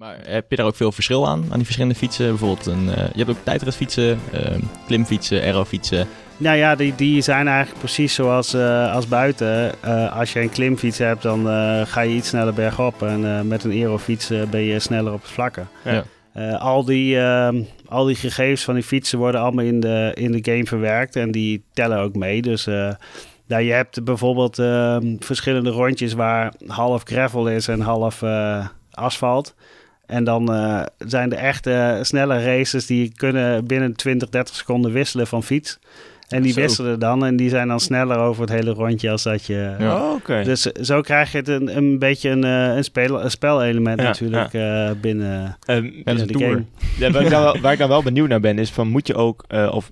Maar heb je daar ook veel verschil aan, aan die verschillende fietsen? Bijvoorbeeld, een, uh, je hebt ook tijdritfietsen, uh, klimfietsen, aerofietsen. Nou ja, die, die zijn eigenlijk precies zoals uh, als buiten. als je een klimfiets hebt, dan ga je iets sneller bergop. En met een aerofiets ben je sneller op het vlakke. Ja. al, die, ehm, al die gegevens van die fietsen worden allemaal in de, in de game verwerkt. En die tellen ook mee. Dus nou, je hebt bijvoorbeeld ehm, verschillende rondjes waar half gravel is en half asfalt. En dan uh, zijn er echte snelle races die kunnen binnen 20, 30 seconden wisselen van fiets. En die wisselen dan en die zijn dan sneller over het hele rondje als dat je... Ja. Oh, okay. Dus zo krijg je het een, een beetje een, eh, een, speel, een spelelement natuurlijk ja. Uh, binnen, um, binnen de game. Ja, waar, ik dan wel, waar ik dan wel benieuwd naar ben is van moet je ook... Uh, of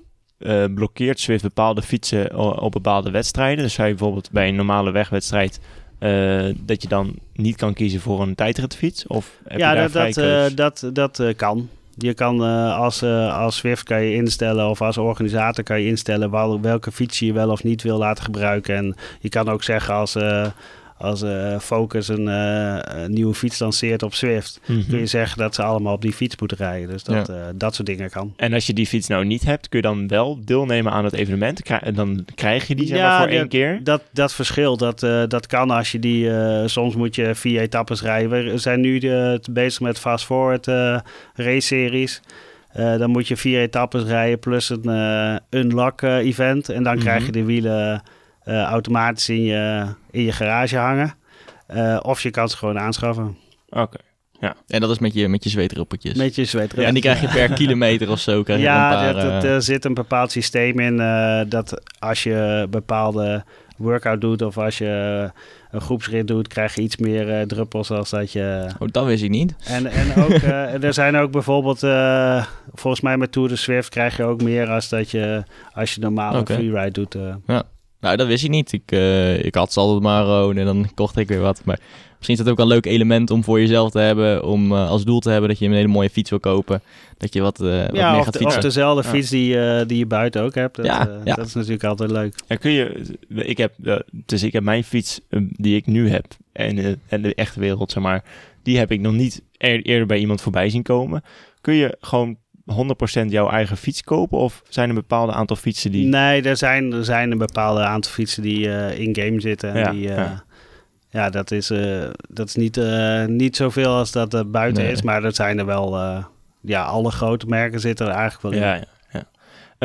blokkeert Swift bepaalde fietsen op bepaalde wedstrijden? Dus zou je bijvoorbeeld bij een normale wegwedstrijd uh, dat je dan niet kan kiezen voor een tijdritfiets? Of heb ja, je dat, dat, uh, dat, dat uh, kan. Je kan als, als Swift kan je instellen of als organisator kan je instellen wel, welke fiets je wel of niet wil laten gebruiken. En je kan ook zeggen als als uh, Focus een, uh, nieuwe fiets lanceert op Swift, mm -hmm. kun je zeggen dat ze allemaal op die fiets moeten rijden. Dus dat, ja. uh, dat soort dingen kan. En als je die fiets nou niet hebt, kun je dan wel deelnemen aan het evenement? Krijg, dan krijg je die zeg ja, voor één keer? Dat, dat verschilt. Dat, dat kan als je die... soms moet je vier etappes rijden. We zijn nu bezig met Fast Forward race series. dan moet je vier etappes rijden plus een unlock event. En dan mm -hmm. krijg je de wielen automatisch in je, in je garage hangen. Uh, of je kan ze gewoon aanschaffen. Oké. Ja. En dat is met je, met je zweetruppeltjes. Met je zweetruppeltjes. Ja, en die krijg je per kilometer of zo. Krijg ja, je een paar, dat, er zit een bepaald systeem in uh, dat als je bepaalde workout doet of als je een groepsrit doet, krijg je iets meer uh, druppels als dat je... Oh, dat wist ik niet. En, en ook, uh, er zijn ook bijvoorbeeld, uh, volgens mij met Tour de Swift krijg je ook meer als dat je, als je normaal okay. een freeride doet. Ja. Nou, dat wist ik niet. Ik, uh, ik had ze altijd maar gewoon en dan kocht ik weer wat. Maar misschien is dat ook een leuk element om voor jezelf te hebben. Om uh, als doel te hebben dat je een hele mooie fiets wil kopen. Dat je wat, uh, wat ja, meer of gaat de, fietsen. Of dezelfde ja. fiets die, die je buiten ook hebt. Dat, ja, ja. dat is natuurlijk altijd leuk. En kun je, ik heb, dus ik heb mijn fiets die ik nu heb. En, en de echte wereld, zeg maar. Die heb ik nog niet eerder bij iemand voorbij zien komen. Kun je gewoon 100% jouw eigen fiets kopen? Of zijn er een bepaalde aantal fietsen die... Nee, er zijn, er zijn een bepaalde aantal fietsen die uh, in-game zitten. En ja, die, uh, ja. ja. dat is, uh, dat is niet, niet zoveel als dat buiten Nee. is. Maar dat zijn er wel... ja, alle grote merken zitten er eigenlijk wel in. Ja, ja, ja.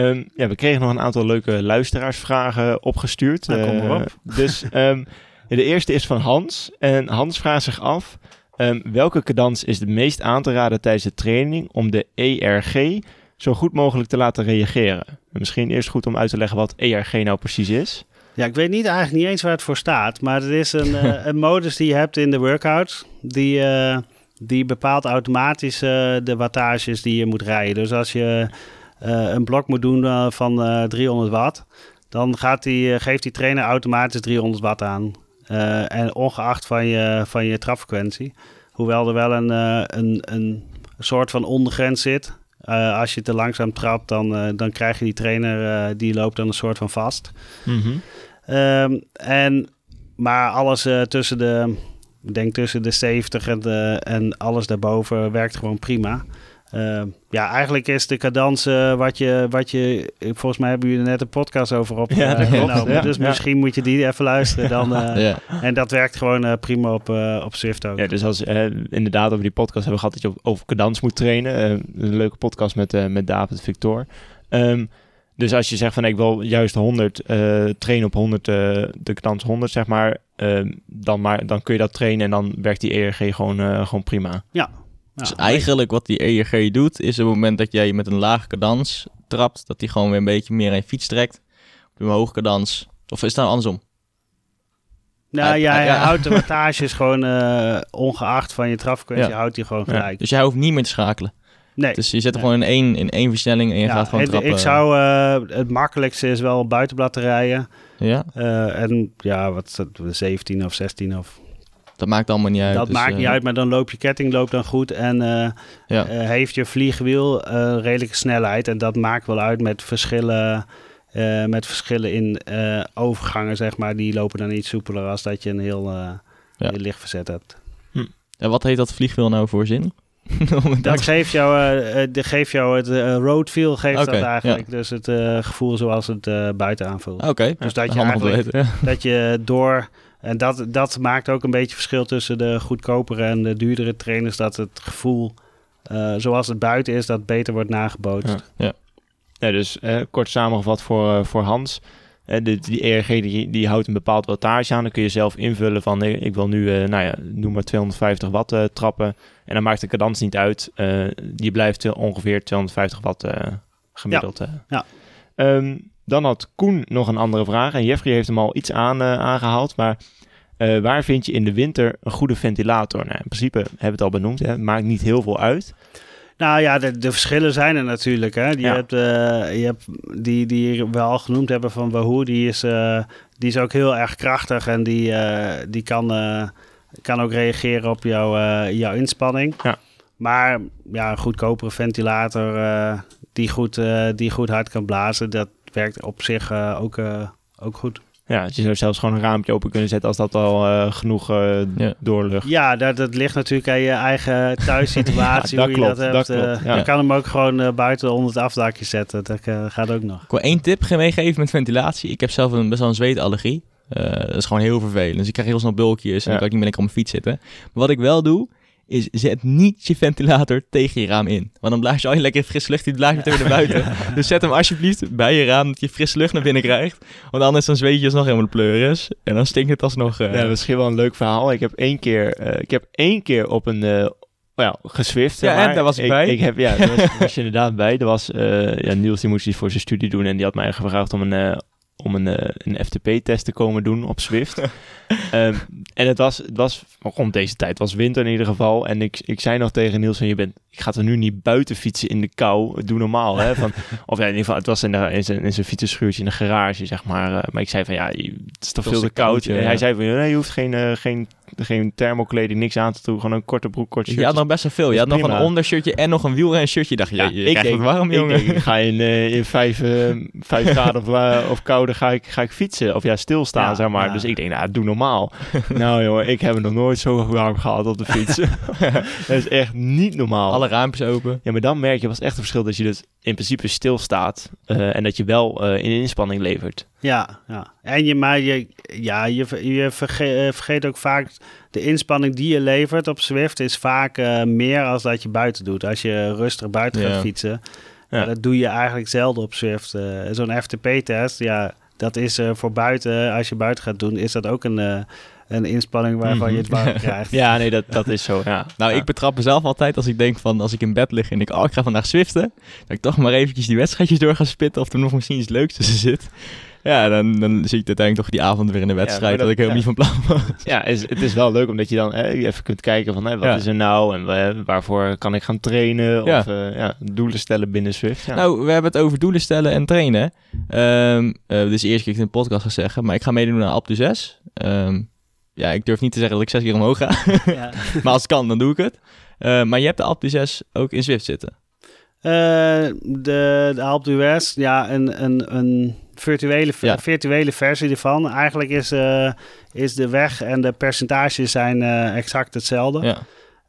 Um, ja, we kregen nog een aantal leuke luisteraarsvragen opgestuurd. Nou, kom maar op. dus um, de eerste is van Hans. En Hans vraagt zich af... Um, welke cadans is het meest aan te raden tijdens de training om de ERG zo goed mogelijk te laten reageren? En misschien eerst goed om uit te leggen wat ERG nou precies is. Ja, ik weet niet eigenlijk niet eens waar het voor staat, maar het is een, uh, een modus die je hebt in de workout, die, uh, die bepaalt automatisch uh, de wattages die je moet rijden. Dus als je een blok moet doen van 300 watt, dan gaat die, geeft die trainer automatisch 300 watt aan. Uh, en ongeacht van je, van je trapfrequentie. Hoewel er wel een, uh, een, een soort van ondergrens zit. Uh, als je te langzaam trapt, dan, dan krijg je die trainer, die loopt dan een soort van vast. Mm -hmm. um, en, maar alles tussen de, ik denk tussen de 70 en, de, en alles daarboven werkt gewoon prima. Uh, ja, eigenlijk is de cadans uh, wat, je, wat je... Volgens mij hebben jullie er net een podcast over opgenomen. Ja, ja, dus ja. misschien moet je die even luisteren. Dan, ja. En dat werkt gewoon prima op, op Swift ook. Ja, dus als inderdaad over die podcast hebben we gehad... dat je over cadans moet trainen. een leuke podcast met, met David Victor. Um, dus als je zegt van ik wil juist 100 trainen op 100, de cadans 100 zeg maar... dan, maar... dan kun je dat trainen en dan werkt die ERG gewoon, gewoon prima. Ja, dus eigenlijk wat die ERG doet, is op het moment dat jij met een lage cadans trapt, dat die gewoon weer een beetje meer aan je fiets trekt. Op een hoge cadans. Of is het nou andersom? Nou ja, hij ja. houdt de wattages gewoon uh, ongeacht van je trapfrequentie, ja. houdt hij gewoon gelijk. Ja. Dus jij hoeft niet meer te schakelen. Nee. Dus je zet er nee. gewoon in één, in één versnelling en je gaat gewoon het, trappen. Ik zou, uh, het makkelijkste is wel buitenblad te rijden. Ja. Uh, en ja, wat 17 of 16 of dat maakt allemaal niet uit. Dat dus, maakt uh, niet uit, maar dan loopt je ketting loopt dan goed en uh, ja. uh, heeft je vliegwiel redelijke snelheid. En dat maakt wel uit met verschillen, met verschillen in overgangen, zeg maar. Die lopen dan iets soepeler als dat je een heel, ja. heel licht verzet hebt. Hm. En wat heet dat vliegwiel nou voor zin? dat geeft jou, uh, de, geeft jou het uh, road feel, geeft dat eigenlijk. Dus het gevoel zoals het buiten aanvoelt. Oké, dus dat je eigenlijk, dat je door... En dat, dat maakt ook een beetje verschil tussen de goedkopere en de duurdere trainers. Dat het gevoel zoals het buiten is, dat beter wordt nagebootst. Ja, ja. dus kort samengevat voor, voor Hans de, die ERG die, die houdt een bepaald wattage aan. Dan kun je zelf invullen van nee, ik wil nu, nou ja, noem maar 250 watt trappen. En dan maakt de cadans niet uit. Die blijft ongeveer 250 watt gemiddeld. Ja. ja. Um, dan had Koen nog een andere vraag. En Jeffrey heeft hem al iets aan, aangehaald. Maar waar vind je in de winter een goede ventilator? Nou, in principe hebben we het al benoemd. Hè. Het maakt niet heel veel uit. Nou ja, de, de, verschillen zijn er natuurlijk. Hè. Je, hebt, uh, je hebt die die we al genoemd hebben van Wahoo, die is, die is ook heel erg krachtig en die, die kan, kan ook reageren op jouw, jouw inspanning. Ja. Maar ja, een goedkopere ventilator die, goed, die goed hard kan blazen, dat werkt op zich ook, ook goed. Ja, je zou zelfs gewoon een raampje open kunnen zetten als dat al uh, genoeg uh, ja. doorlucht. Ja, dat, dat ligt natuurlijk aan je eigen thuissituatie, ja, hoe klopt, je dat hebt. Uh, Je kan hem ook gewoon buiten onder het afdakje zetten. Dat gaat ook nog. Ik wil één tip meegeven met ventilatie. Ik heb zelf een, best wel een zweetallergie. dat is gewoon heel vervelend. Dus ik krijg heel snel bulkjes en dan kan ik niet meer lekker op mijn fiets zitten. Maar wat ik wel doe, is zet niet je ventilator tegen je raam in. Want dan blaas je al je lekker frisse lucht, die blaas je tegen naar buiten. Dus zet hem alsjeblieft bij je raam, dat je frisse lucht naar binnen krijgt. Want anders dan zweet je nog helemaal de pleuris. En dan stinkt het alsnog... Uh... Ja, misschien wel een leuk verhaal. Ik heb één keer, uh, ik heb één keer op een... Uh, ja, geswift. Ja, en daar was ik, bij. Ik heb, ja, daar was, was je inderdaad bij. Er was, ja, Niels die moest iets voor zijn studie doen en die had mij gevraagd om een, om een, uh, een FTP-test te komen doen op Swift. um, en het was, het was rond deze tijd, was winter in ieder geval. En ik, ik zei nog tegen Niels, van, je bent, ik ga er nu niet buiten fietsen in de kou. Doe normaal, hè. Van, of ja, in ieder geval, het was in, de, in, zijn, in zijn fietsenschuurtje in de garage, zeg maar. Uh, maar ik zei van, ja, het is toch veel te koud. En hij zei van, nee, je hoeft geen, uh, geen geen thermokleding, niks aan te doen. Gewoon een korte broek, kort shirt. Je had nog best wel veel. Je had nog een ondershirtje en nog een wielren shirtje. Dacht je, ja, je ik denk, het warm, jongen. Ik, denk, ga in, uh, in vijf, vijf graden of, of koude ga ik, ga ik fietsen. Of ja, stilstaan, ja, zeg maar. Ja. Dus ik denk, nou, doe normaal. nou, jongen, ik heb het nog nooit zo warm gehad op de fiets. dat is echt niet normaal. Alle raampjes open. Ja, maar dan merk je, was echt een verschil dat je dus in principe stilstaat. en dat je wel in inspanning levert. Ja, ja. En je, maar je, ja, je, je vergeet, vergeet ook vaak de inspanning die je levert op Zwift is vaak uh, meer als dat je buiten doet. Als je rustig buiten gaat fietsen, ja. dat doe je eigenlijk zelden op Zwift. Uh, Zo'n FTP-test, ja, dat is uh, voor buiten, als je buiten gaat doen, is dat ook een, een inspanning waarvan je het warm mhm. krijgt. ja, nee, dat, dat is zo. Ja. Nou, ik betrap mezelf altijd als ik denk van, als ik in bed lig en ik, oh, ik ga vandaag Zwiften, dat ik toch maar eventjes die wedstrijdjes door ga spitten of er nog misschien iets leuks tussen zit. Ja, dan, dan zie ik uiteindelijk toch die avond weer in de wedstrijd. dat, ik helemaal niet van plan was. Ja, is, het is wel leuk omdat je dan even kunt kijken van wat is er nou en waarvoor kan ik gaan trainen. Of uh, ja, doelen stellen binnen Swift. Nou, we hebben het over doelen stellen en trainen. Um, uh, dit is de eerste keer ik het in de podcast ga zeggen. Maar ik ga meedoen aan Alpe 6. Um, ja, ik durf niet te zeggen dat ik zes keer omhoog ga. maar als het kan, dan doe ik het. Uh, maar je hebt de Alpe 6 ook in Swift zitten. de, de Alpe ja, een, een, een virtuele, virtuele versie ervan. Eigenlijk is, uh, is de weg en de percentages zijn uh, exact hetzelfde. Ja.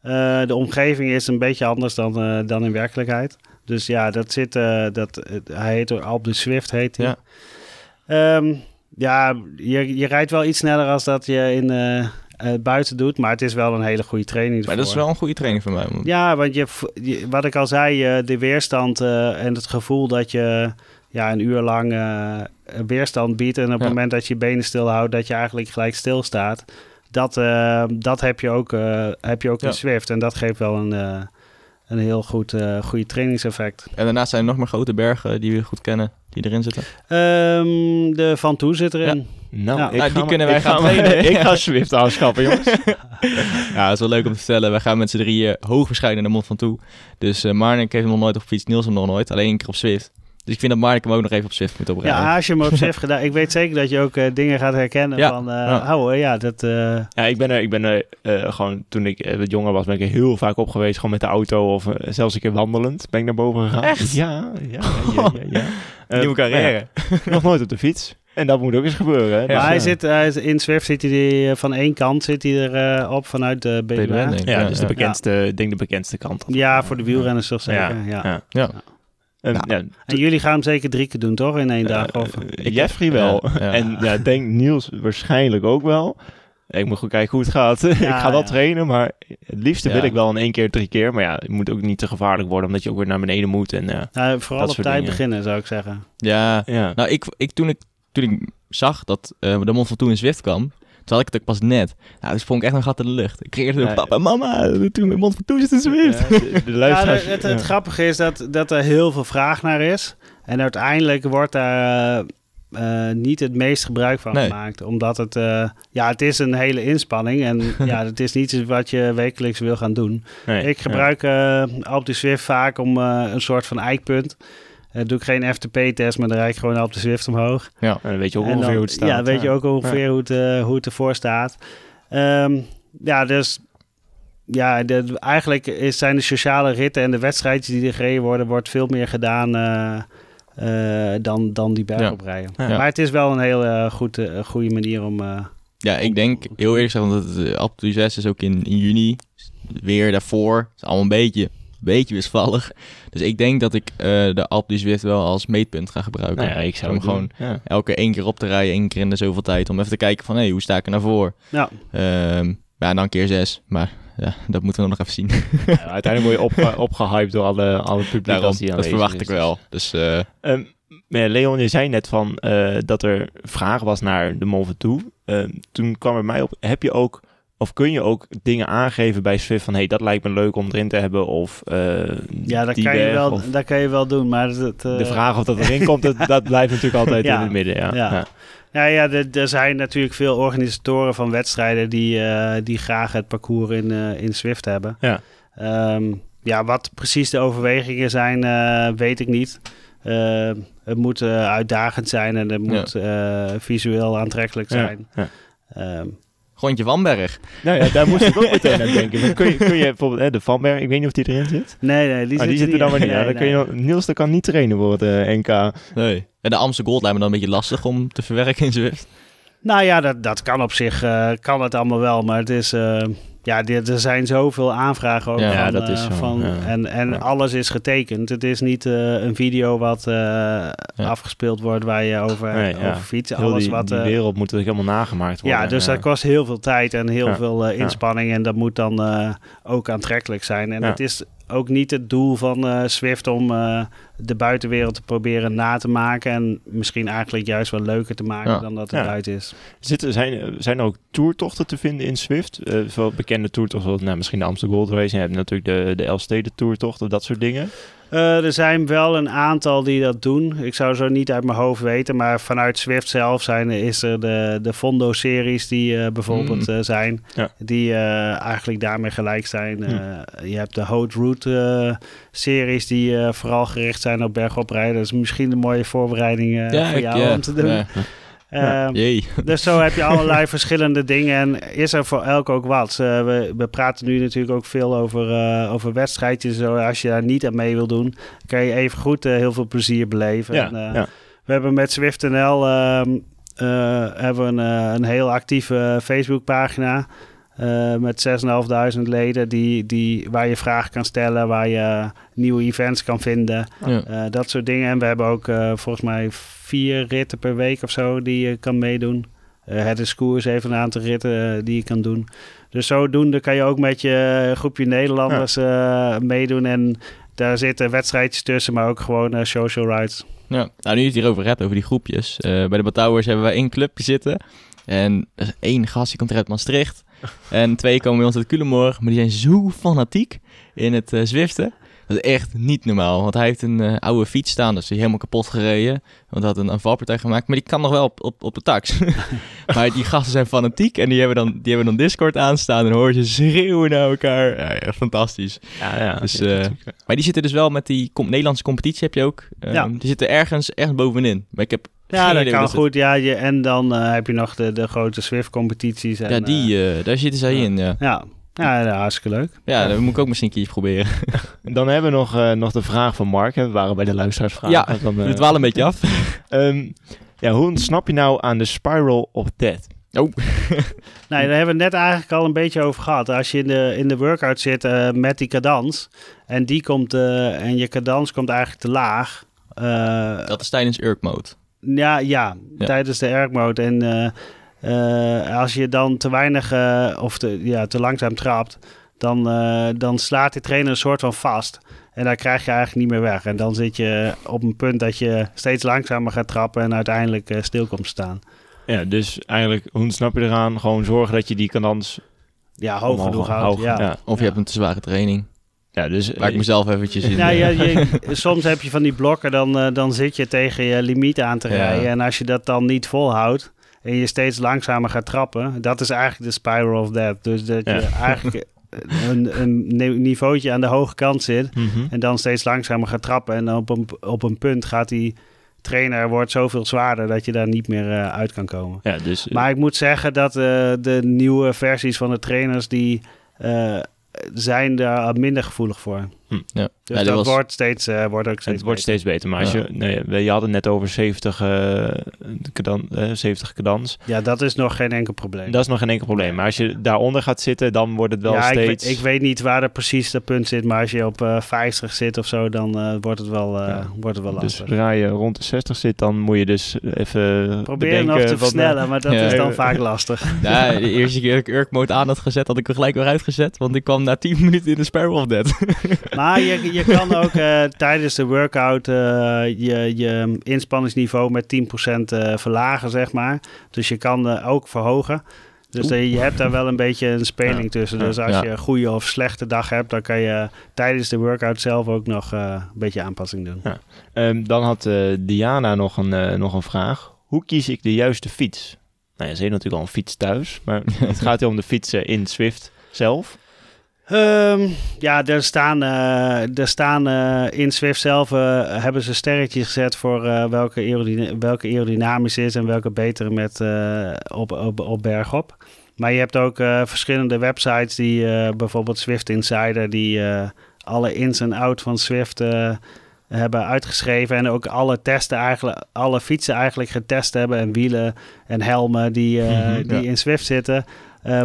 Uh, de omgeving is een beetje anders dan, dan in werkelijkheid. Dus ja, dat zit, dat, hij heet Alp de Swift heet hij. Ja, um, ja je, je rijdt wel iets sneller als dat je in buiten doet, maar het is wel een hele goede training. Maar dat is wel een goede training voor mij. Ja, want je, je wat ik al zei, de weerstand en het gevoel dat je ja, een uur lang uh, weerstand biedt. En op het moment dat je je benen stil houdt, dat je eigenlijk gelijk stilstaat. Dat, uh, dat heb je ook, uh, heb je ook in Swift. En dat geeft wel een, een heel goed goede trainingseffect. En daarnaast zijn er nog meer grote bergen die we goed kennen, die erin zitten. Um, de Van Toe zit erin. Nou, ja. nou die kunnen wij gaan trainen. ik ga Swift aanschaffen, jongens. ja, dat is wel leuk om te vertellen. Wij gaan met z'n drieën hoogwaarschijnlijk naar de Mond van Toe. Dus uh, Marnik heeft hem nog nooit op fiets, Niels hem nog nooit. Alleen een keer op Swift. Dus ik vind dat Mark hem ook nog even op Swift moet oprijden. Ja, als je hem op Swift gedaan... Ik weet zeker dat je ook uh, dingen gaat herkennen ja. van... Uh, ja. Oh, ja, dat... Uh... Ja, ik ben er, ik ben er gewoon... Toen ik wat jonger was, ben ik er heel vaak op geweest. Gewoon met de auto of zelfs een keer wandelend ben ik naar boven gegaan. Echt? Ja, ja, ja, ja. ja, Nieuwe carrière. nog nooit op de fiets. En dat moet ook eens gebeuren. Hè? maar hij zit, hij is- in Zwift zit hij eh, van één kant zit hij er eh, op vanuit de BWN, ik. ja, Ja, dus ja. de bekendste, ik denk de bekendste kant. Ja, voor de wielrenners toch zeker. Ja. Ja. Ja. Ehm, Nou, ja, En jullie gaan hem zeker drie keer doen, toch? In één dag? Eh, Of? eh, Jeffrey wel. Ja, ja. En ja, ik denk Niels waarschijnlijk ook wel. Ik moet goed kijken hoe het gaat. ik ga wel ja. trainen, maar het liefste Ja. wil ik wel in één keer, drie keer. Maar ja, het moet ook niet te gevaarlijk worden, omdat je ook weer naar beneden moet. En, eh, Nou, vooral op tijd dingen. beginnen, zou ik zeggen. ja, ja. nou, ik, ik, toen, ik, toen ik zag dat eh, de Mont Ventoux in Zwift kwam, toen had ik het ook pas net. Nou, toen sprong ik echt een gat in de lucht. Ik kreeg Ja. papa, mama, toen mijn Ventoux zit in Zwift. Ja, de, de Ja, luisteraars- het, het, grappige is dat, dat er heel veel vraag naar is. En uiteindelijk wordt daar eh, eh, niet het meest gebruik van Nee. gemaakt. Omdat het, eh, ja, het is een hele inspanning. En ja, het is niet iets wat je wekelijks wil gaan doen. Nee, Ik gebruik op de Zwift vaak om eh, een soort van eikpunt. Eh doe ik geen FTP-test, maar dan rijd ik gewoon op de Zwift omhoog. Ja. En dan weet je ook ongeveer dan- hoe het staat. Ja, weet je ook ongeveer hoe, het, eh, hoe het ervoor staat. Ehm, ja, dus ja, de, eigenlijk is, zijn de sociale ritten en de wedstrijdjes die er gereden worden, wordt veel meer gedaan eh, eh, dan, dan die bergoprijden. Ja. Maar het is wel een heel goed, goede manier om... eh, Ja, ik denk heel eerlijk gezegd, want het Alpe d'Huez 6 is ook in, in juni. Weer daarvoor. Het is allemaal een beetje, beetje wisselvallig. Dus ik denk dat ik eh, de Alpe d'Huez Zwift wel als meetpunt ga gebruiken. Nou ja, ik zou om het gewoon. Ja. elke één keer op te rijden, één keer in de zoveel tijd. Om even te kijken van, hé, hoe sta ik er nou voor? ja. Ehm, ja, dan keer zes. Maar ja, dat moeten we nog even zien. Ja, uiteindelijk word je opge opgehyped door alle, alle publiek Daarom, als die dat verwacht is. ik wel. Dus eh, Ehm, maar ja, Leon, je zei net van eh, dat er vraag was naar de Mont Ventoux. Ehm, toen kwam er mij op, heb je ook, of kun je ook dingen aangeven bij Swift van, hey, dat lijkt me leuk om erin te hebben, of eh, ja, dat kan, je wel, of dat kan je wel doen, maar het, eh, de vraag of dat erin komt, dat, dat blijft natuurlijk altijd Ja. in het midden. Ja. Ja. Ja. Ja, ja er, er zijn natuurlijk veel organisatoren van wedstrijden die, eh, die graag het parcours in, in Zwift hebben. Ja. Ehm, ja, wat precies de overwegingen zijn, weet ik niet. Eh, het moet uitdagend zijn en het moet visueel aantrekkelijk zijn. ja. Grondje Vanberg. Nou ja, daar moest ik ook meteen aan denken. Maar kun, je, kun je bijvoorbeeld hè, de Vanberg, ik weet niet of die erin zit. nee, nee, die, die zit er dan maar niet. Nee, Ja, dan kun je nee. Niels, dat kan niet trainen voor het eh, NK. Nee. En de Amsterdam Gold lijkt me dan een beetje lastig om te verwerken in Zwift. Nou ja, dat, dat kan op zich, eh, kan het allemaal wel, maar het is... eh, ja, er zijn zoveel aanvragen ook Ja, van, dat is eh, zo, van ja. en, en Ja. alles is getekend. Het is niet eh, een video wat eh, afgespeeld wordt waar je over, Nee, over fietst. Heel Alles die, wat, die wereld moet natuurlijk helemaal nagemaakt worden. ja, dus dat kost heel veel tijd en heel veel inspanning. En dat moet dan ook aantrekkelijk zijn. En het is ook niet het doel van eh Swift om eh, de buitenwereld te proberen na te maken. En misschien eigenlijk juist wel leuker te maken Ja. dan dat het Ja. buiten is. Zitten, zijn, zijn er ook toertochten te vinden in Swift? Eh veel bekende toertochten, nou, misschien de Amsterdam Gold Race. En je hebt natuurlijk de, de Elfsteden toertocht of dat soort dingen. Eh, er zijn wel een aantal die dat doen. Ik zou zo niet uit mijn hoofd weten. Maar vanuit Swift zelf zijn, is er de, de Fondo-series die eh, bijvoorbeeld Mm. eh, zijn. Ja. Die eigenlijk daarmee gelijk zijn. Eh, je hebt de Hot Route-series die vooral gericht zijn op bergoprijden. Dat is misschien een mooie voorbereiding voor ik, jou ja, om te doen. Ja. Eh, Jee. dus zo heb je allerlei verschillende dingen en is er voor elk ook wat. Eh, we, we praten nu natuurlijk ook veel over, eh, over wedstrijdjes. Zo, als je daar niet aan mee wil doen, kan je even goed heel veel plezier beleven. Ja, En, eh, ja. We hebben met SwiftNL ehm eh, hebben we een, eh, een heel actieve Facebookpagina. Eh met 6.500 leden die, die, waar je vragen kan stellen, waar je nieuwe events kan vinden. Ja. Eh, dat soort dingen. En we hebben ook eh, volgens mij vier ritten per week of zo die je kan meedoen. Het is koers even een aantal ritten die je kan doen. Dus zodoende kan je ook met je groepje Nederlanders meedoen. En daar zitten wedstrijdjes tussen, maar ook gewoon social rides. Ja, nou nu je het hierover hebt, over die groepjes. Bij de Batouwers hebben wij één clubje zitten. En er is één gast, die komt uit Maastricht. En twee komen bij ons uit Culemborg. Maar die zijn zo fanatiek in het eh, Zwiften. Dat is echt niet normaal. Want hij heeft een eh, oude fiets staan. Dus die helemaal kapot gereden. Want hij had een, een valpartij gemaakt. Maar die kan nog wel op, op, op de tax. maar die gasten zijn fanatiek. En die hebben, dan, die hebben dan Discord aanstaan. En dan hoor je ze schreeuwen naar elkaar. Ja, ja, fantastisch. Ja, ja. Dus, ja, eh. Maar die zitten dus wel met die com- Nederlandse competitie heb je ook. Ja. Die zitten ergens, ergens bovenin. Maar ik heb Ja, dat kan goed. Ja, je, en dan eh, heb je nog de, de grote Swift-competities. en, Ja, die, eh, daar zitten zij in, ja. Ja, ja, hartstikke leuk. Ja, dat moet ik ook misschien een keertje proberen. Dan hebben we nog, eh, nog de vraag van Mark. hè. We waren bij de luisteraarsvraag. Ja, Dan, eh, Het dwaalt een beetje af. Ehm, ja, hoe ontsnap je nou aan de spiral of death? Oh. nee, daar hebben we het net eigenlijk al een beetje over gehad. Als je in de, in de workout zit uh, met die cadans en die komt uh, en je cadans komt eigenlijk te laag. Uh, dat is tijdens Urk mode. Ja, ja, ja, tijdens de Urk mode. En als je dan te weinig of te, ja, te langzaam trapt, dan, dan slaat die trainer een soort van vast. En daar krijg je eigenlijk niet meer weg. En dan zit je op een punt dat je steeds langzamer gaat trappen en uiteindelijk stil komt staan. Ja, dus eigenlijk, hoe snap je eraan? Gewoon zorgen dat je die cadans... Ja, hoog genoeg houdt. Ja. Of je hebt een te zware training. Ja, dus waar ik mezelf eventjes in. Ja, ja je, soms heb je van die blokken, dan, uh, dan zit je tegen je limiet aan te rijden. En als je dat dan niet volhoudt en je steeds langzamer gaat trappen, dat is eigenlijk de spiral of death. Dus dat je eigenlijk een, een niveautje aan de hoge kant zit mm -hmm. en dan steeds langzamer gaat trappen. En dan op een, op een punt gaat die trainer wordt zoveel zwaarder dat je daar niet meer uh, uit kan komen. Ja, dus, maar ik moet zeggen dat uh, de nieuwe versies van de trainers die uh, zijn daar minder gevoelig voor. Hm, ja. Dus ja, dat was, wordt, steeds, uh, wordt ook steeds Het wordt steeds beter. Maar als je, nee, je had het net over 70, uh, kadan, uh, 70 cadans. Ja, dat is nog geen enkel probleem. Dat is nog geen enkel probleem. Maar als je daaronder gaat zitten, dan wordt het wel ja, steeds... Ik, ik weet niet waar er precies dat punt zit. Maar als je op 50 zit of zo, dan wordt het wel, wordt het wel dus lastig. Dus zodra je rond de 60 zit, dan moet je dus even Proberen nog te versnellen, maar dat is dan vaak lastig. Ja, de eerste keer dat ik Urk mode aan had gezet, had ik er gelijk weer uitgezet. Want ik kwam na 10 minuten in de Sparrow of Dead. Maar je, je kan ook uh, tijdens de workout uh, je, je inspanningsniveau met 10% uh, verlagen, zeg maar. Dus je kan ook verhogen. Dus je hebt daar wel een beetje een speling tussen. Dus als je een goede of slechte dag hebt, dan kan je tijdens de workout zelf ook nog een beetje aanpassing doen. Ja. Um, dan had Diana nog een, nog een vraag. Hoe kies ik de juiste fiets? Nou ja, ze heeft natuurlijk al een fiets thuis, maar het gaat hier om de fietsen in Swift zelf. Um, ja, er staan, uh, er staan uh, in Swift zelf uh, hebben ze sterretjes gezet voor welke, welke aerodynamisch is en welke beter met op, op, op bergop. Maar je hebt ook verschillende websites die bijvoorbeeld Swift Insider, die alle ins en outs van Swift hebben uitgeschreven en ook alle testen eigenlijk, alle fietsen eigenlijk getest hebben en wielen en helmen die, mm -hmm, die ja. in Swift zitten,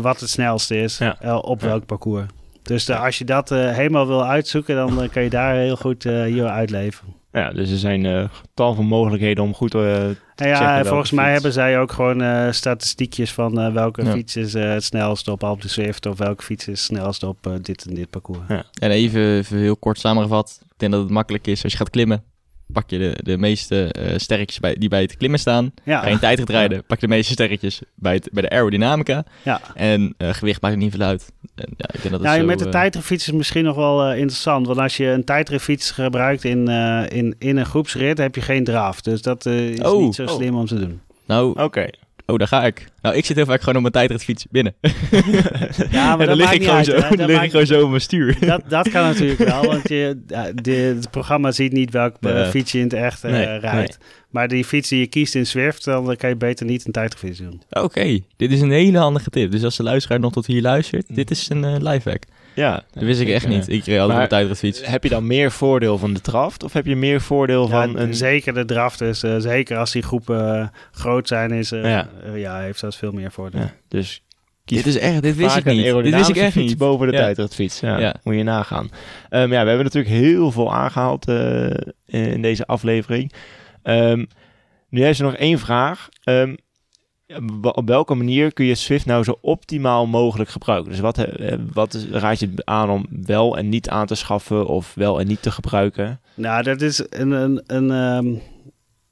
wat het snelste is ja. op welk parcours. Dus de, als je dat uh, helemaal wil uitzoeken, dan uh, kan je daar heel goed uh, je uitleven. Ja, dus er zijn tal van mogelijkheden om goed te Ja, volgens mij hebben zij ook gewoon statistiekjes van welke ja. fiets is het snelst op Alpe Zwift of welke fiets is het snelst op dit en dit parcours. Ja. En even, even heel kort samengevat, ik denk dat het makkelijk is als je gaat klimmen pak je de, de meeste uh, sterretjes bij, die bij het klimmen staan. Ja. Ga je een tijdrit rijden, ja. pak je de meeste sterretjes bij, het, bij de aerodynamica. Ja. En uh, gewicht maakt niet veel uit. En, ja, ik denk dat ja, zo, met de uh, tijdritfiets is misschien nog wel interessant. Want als je een tijdritfiets gebruikt in, in, in een groepsrit, heb je geen draf. Dus dat is oh. niet zo slim oh. om te doen. Nou, oké. Okay. Oh, daar ga ik. Nou, ik zit heel vaak gewoon op mijn tijdritfiets binnen. ja, maar dan lig ik gewoon, zo, dan lig ik gewoon zo op mijn stuur. Dat, dat kan natuurlijk wel, want je, de, het programma ziet niet welk ja. fiets je in het echt uh, nee, rijdt. Nee. Maar die fiets die je kiest in Zwift, dan kan je beter niet een tijdritfiets doen. Oké, okay. dit is een hele handige tip. Dus als de luisteraar nog tot hier luistert, dit is een uh, lifehack. Ja, dat wist ik echt niet. Ik reed altijd op tijdritfiets. Heb je dan meer voordeel van de draft of heb je meer voordeel ja, van een... Zeker de draft is, uh, zeker als die groepen uh, groot zijn, is, uh, ja. ja, heeft dat veel meer voordeel. Ja, dus dit is echt, dit wist ik niet. Dit wist ik echt niet. boven de ja. tijdritfiets. Ja, ja, moet je nagaan. Um, ja, we hebben natuurlijk heel veel aangehaald in deze aflevering. Um, nu is er nog één vraag. Um, op welke manier kun je Swift nou zo optimaal mogelijk gebruiken? Dus wat, eh, wat raad je aan om wel en niet aan te schaffen of wel en niet te gebruiken? Nou, dat is een, een, een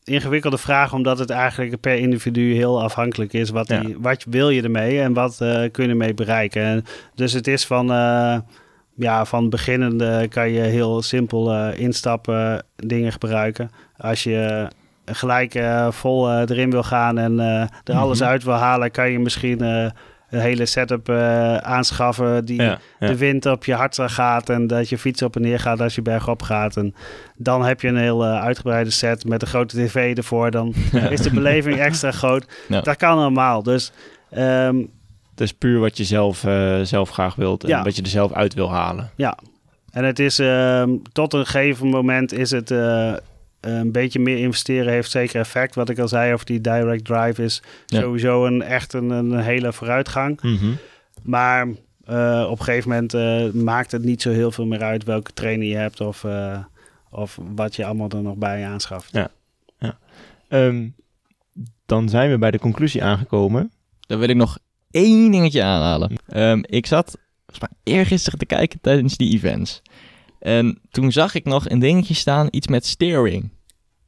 ingewikkelde vraag, omdat het eigenlijk per individu heel afhankelijk is. Wat, die, ja. wat wil je ermee en wat uh, kun je ermee bereiken? En dus het is van, uh, ja, van beginnende kan je heel simpel uh, instappen, dingen gebruiken. Als je gelijk vol erin wil gaan en er alles uit wil halen, kan je misschien een hele setup aanschaffen die ja, ja. de wind op je hart gaat en dat je fiets op en neer gaat als je bergop gaat. En dan heb je een heel uitgebreide set met een grote tv ervoor. Dan ja. is de beleving extra groot. Dat kan allemaal. Dus um, het is puur wat je zelf, zelf graag wilt en wat je er zelf uit wil halen. Ja, en het is um, tot een gegeven moment is het een beetje meer investeren heeft zeker effect. Wat ik al zei over die direct drive is sowieso een, echt een, een hele vooruitgang. Mhm. Maar uh, op een gegeven moment uh, maakt het niet zo heel veel meer uit welke trainer je hebt of, uh, of wat je allemaal er nog bij aanschaft. Ja, ja. Um, dan zijn we bij de conclusie aangekomen. Dan wil ik nog één dingetje aanhalen. Um, ik zat eergisteren te kijken tijdens die events. En toen zag ik nog een dingetje staan, iets met steering.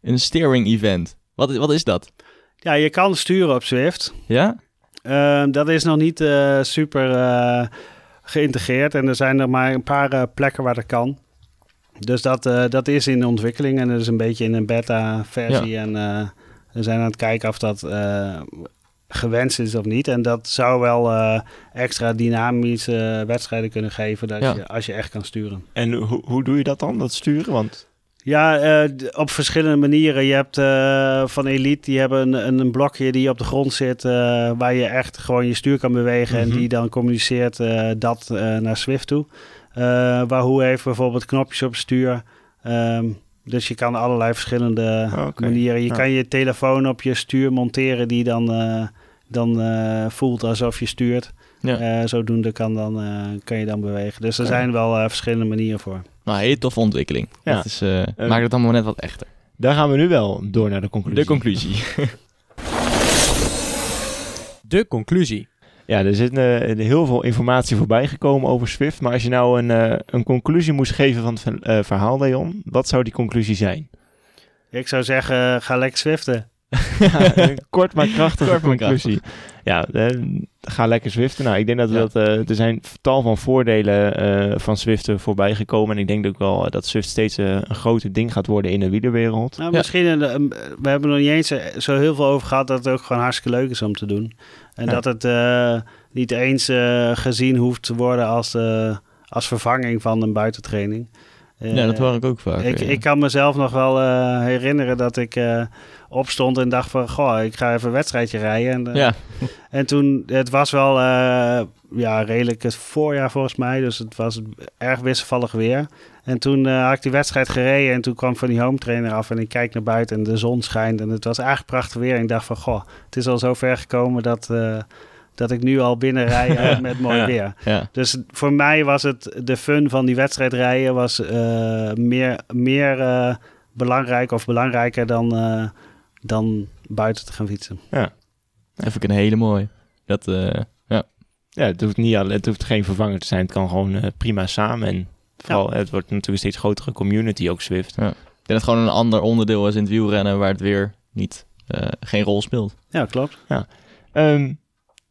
Een steering event. Wat, wat is dat? Ja, je kan sturen op Swift. Ja? Uh, dat is nog niet uh, super uh, geïntegreerd en er zijn er maar een paar uh, plekken waar dat kan. Dus dat, dat is in ontwikkeling en dat is een beetje in een beta-versie. Ja. En we zijn aan het kijken of dat gewenst is of niet. En dat zou wel extra dynamische wedstrijden kunnen geven dat ja. je, als je echt kan sturen. En hoe, hoe doe je dat dan, dat sturen? Want ja, uh, op verschillende manieren. Je hebt uh, van Elite, die hebben een, een blokje die op de grond zit, uh, waar je echt gewoon je stuur kan bewegen mm -hmm. en die dan communiceert dat naar Swift toe. Wahoo heeft bijvoorbeeld knopjes op het stuur. Um, dus je kan allerlei verschillende okay. manieren. Je ja. kan je telefoon op je stuur monteren die dan, dan voelt alsof je stuurt. Ja. zodoende kan, dan, kan je dan bewegen. Dus er okay. zijn wel verschillende manieren voor. Nou, hele toffe ontwikkeling. Ja. Dat is, uh, maakt het allemaal net wat echter. Daar gaan we nu wel door naar de conclusie. De conclusie. de conclusie. Ja, er zit uh, heel veel informatie voorbij gekomen over Swift. Maar als je nou een, uh, een conclusie moest geven van het verhaal, Leon, wat zou die conclusie zijn? Ik zou zeggen, ga lekker Swiften. ja, kort maar krachtige kort conclusie. Krachtig. Ja, ga lekker Zwiften. Nou, ik denk dat, ja. dat uh, er zijn tal van voordelen uh, van Zwiften voorbij gekomen. En ik denk ook wel dat Zwift steeds uh, een groter ding gaat worden in de wielerwereld. Nou, misschien, we hebben er nog niet eens zo heel veel over gehad dat het ook gewoon hartstikke leuk is om te doen. En ja. dat het niet eens gezien hoeft te worden als, als vervanging van een buitentraining. ja, dat hoor ik ook vaak. Ik, ik kan mezelf nog wel herinneren dat ik opstond en dacht van, goh, ik ga even een wedstrijdje rijden. En, ja. en toen, het was wel uh, ja, redelijk het voorjaar volgens mij, dus het was erg wisselvallig weer. En toen uh, had ik die wedstrijd gereden en toen kwam van die home trainer af en ik kijk naar buiten en de zon schijnt en het was eigenlijk prachtig weer. En ik dacht van, goh, het is al zo ver gekomen dat dat ik nu al binnen rij met mooi weer. Ja. Dus voor mij was het de fun van die wedstrijd rijden was uh, meer, meer belangrijk of belangrijker dan, dan buiten te gaan fietsen. Ja. Dat vind ik een hele mooie. Dat, uh, ja. Ja, het hoeft, niet, het hoeft geen vervanger te zijn. Het kan gewoon uh, prima samen. En vooral, ja. het wordt natuurlijk een steeds grotere community, ook Swift. Ja. Ik denk dat het gewoon een ander onderdeel is in het wielrennen waar het weer niet, uh, geen rol speelt. Ja, klopt. Ja. Um,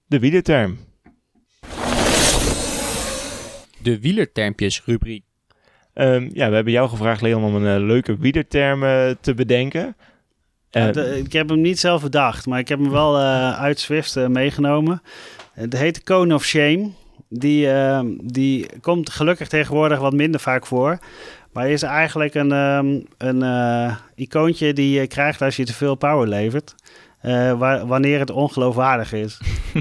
de wielerterm. De wielertermpjes rubriek. Um, ja, we hebben jou gevraagd, Leon, om een uh, leuke wielerterm uh, te bedenken. De, ik heb hem niet zelf bedacht, maar ik heb hem wel uh, uit Swift uh, meegenomen. Het heet Cone of Shame. Die, uh, die komt gelukkig tegenwoordig wat minder vaak voor. Maar is eigenlijk een, um, een icoontje die je krijgt als je te veel power levert. Waar, wanneer het ongeloofwaardig is.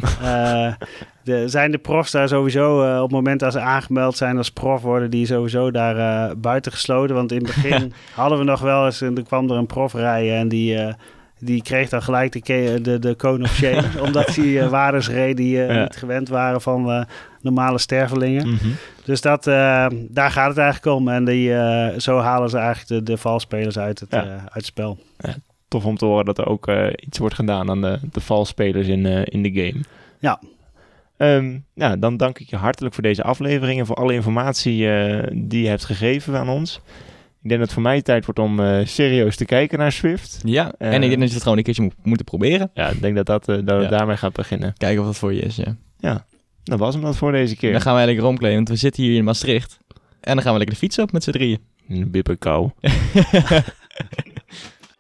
de, zijn de profs daar sowieso, uh, op het moment dat ze aangemeld zijn als prof, worden die sowieso daar uh, buiten gesloten. Want in het begin hadden we nog wel eens, en er kwam er een prof rijden en die, uh, die kreeg dan gelijk de, de, de cone of shame. omdat uh, waardes reed die ja. niet gewend waren van normale stervelingen. Mm -hmm. Dus dat, daar gaat het eigenlijk om. En die, zo halen ze eigenlijk de, de valspelers uit het, ja. uit het spel. Ja, tof om te horen dat er ook iets wordt gedaan aan de, de valspelers in, in de game. Ja, Um, nou, dan dank ik je hartelijk voor deze aflevering en voor alle informatie uh, die je hebt gegeven aan ons. Ik denk dat het voor mij tijd wordt om uh, serieus te kijken naar Swift. Ja, uh, en ik denk dat je het gewoon een keertje moet, moeten proberen. Ja, ik denk dat, dat, dat ja. we daarmee gaan beginnen. Kijken of dat voor je is, ja. Ja, dat was hem dat voor deze keer. Dan gaan wij lekker rondkleden, want we zitten hier in Maastricht. En dan gaan we lekker de fiets op met z'n drieën. Een bipperkou.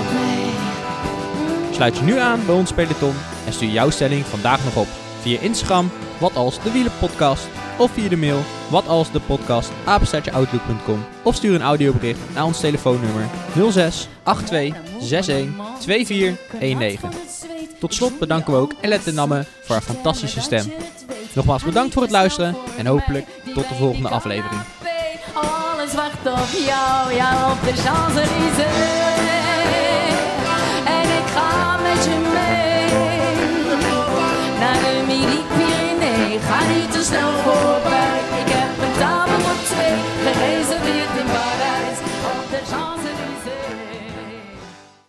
Op mij. Sluit je nu aan bij ons peloton en stuur jouw stelling vandaag nog op via Instagram, wat als de wielenpodcast, of via de mail, wat als de podcast, apenstaartjeoutlook.com, of stuur een audiobericht naar ons telefoonnummer 06 82 61 24 19. Tot slot bedanken we ook Elette Namme voor haar fantastische stem. Nogmaals bedankt voor het luisteren en hopelijk tot de volgende aflevering. Alles wacht op jou, ja op de Champs-Élysées. Ga met je mee naar de Midi-Pyrénées. Ga niet te snel voor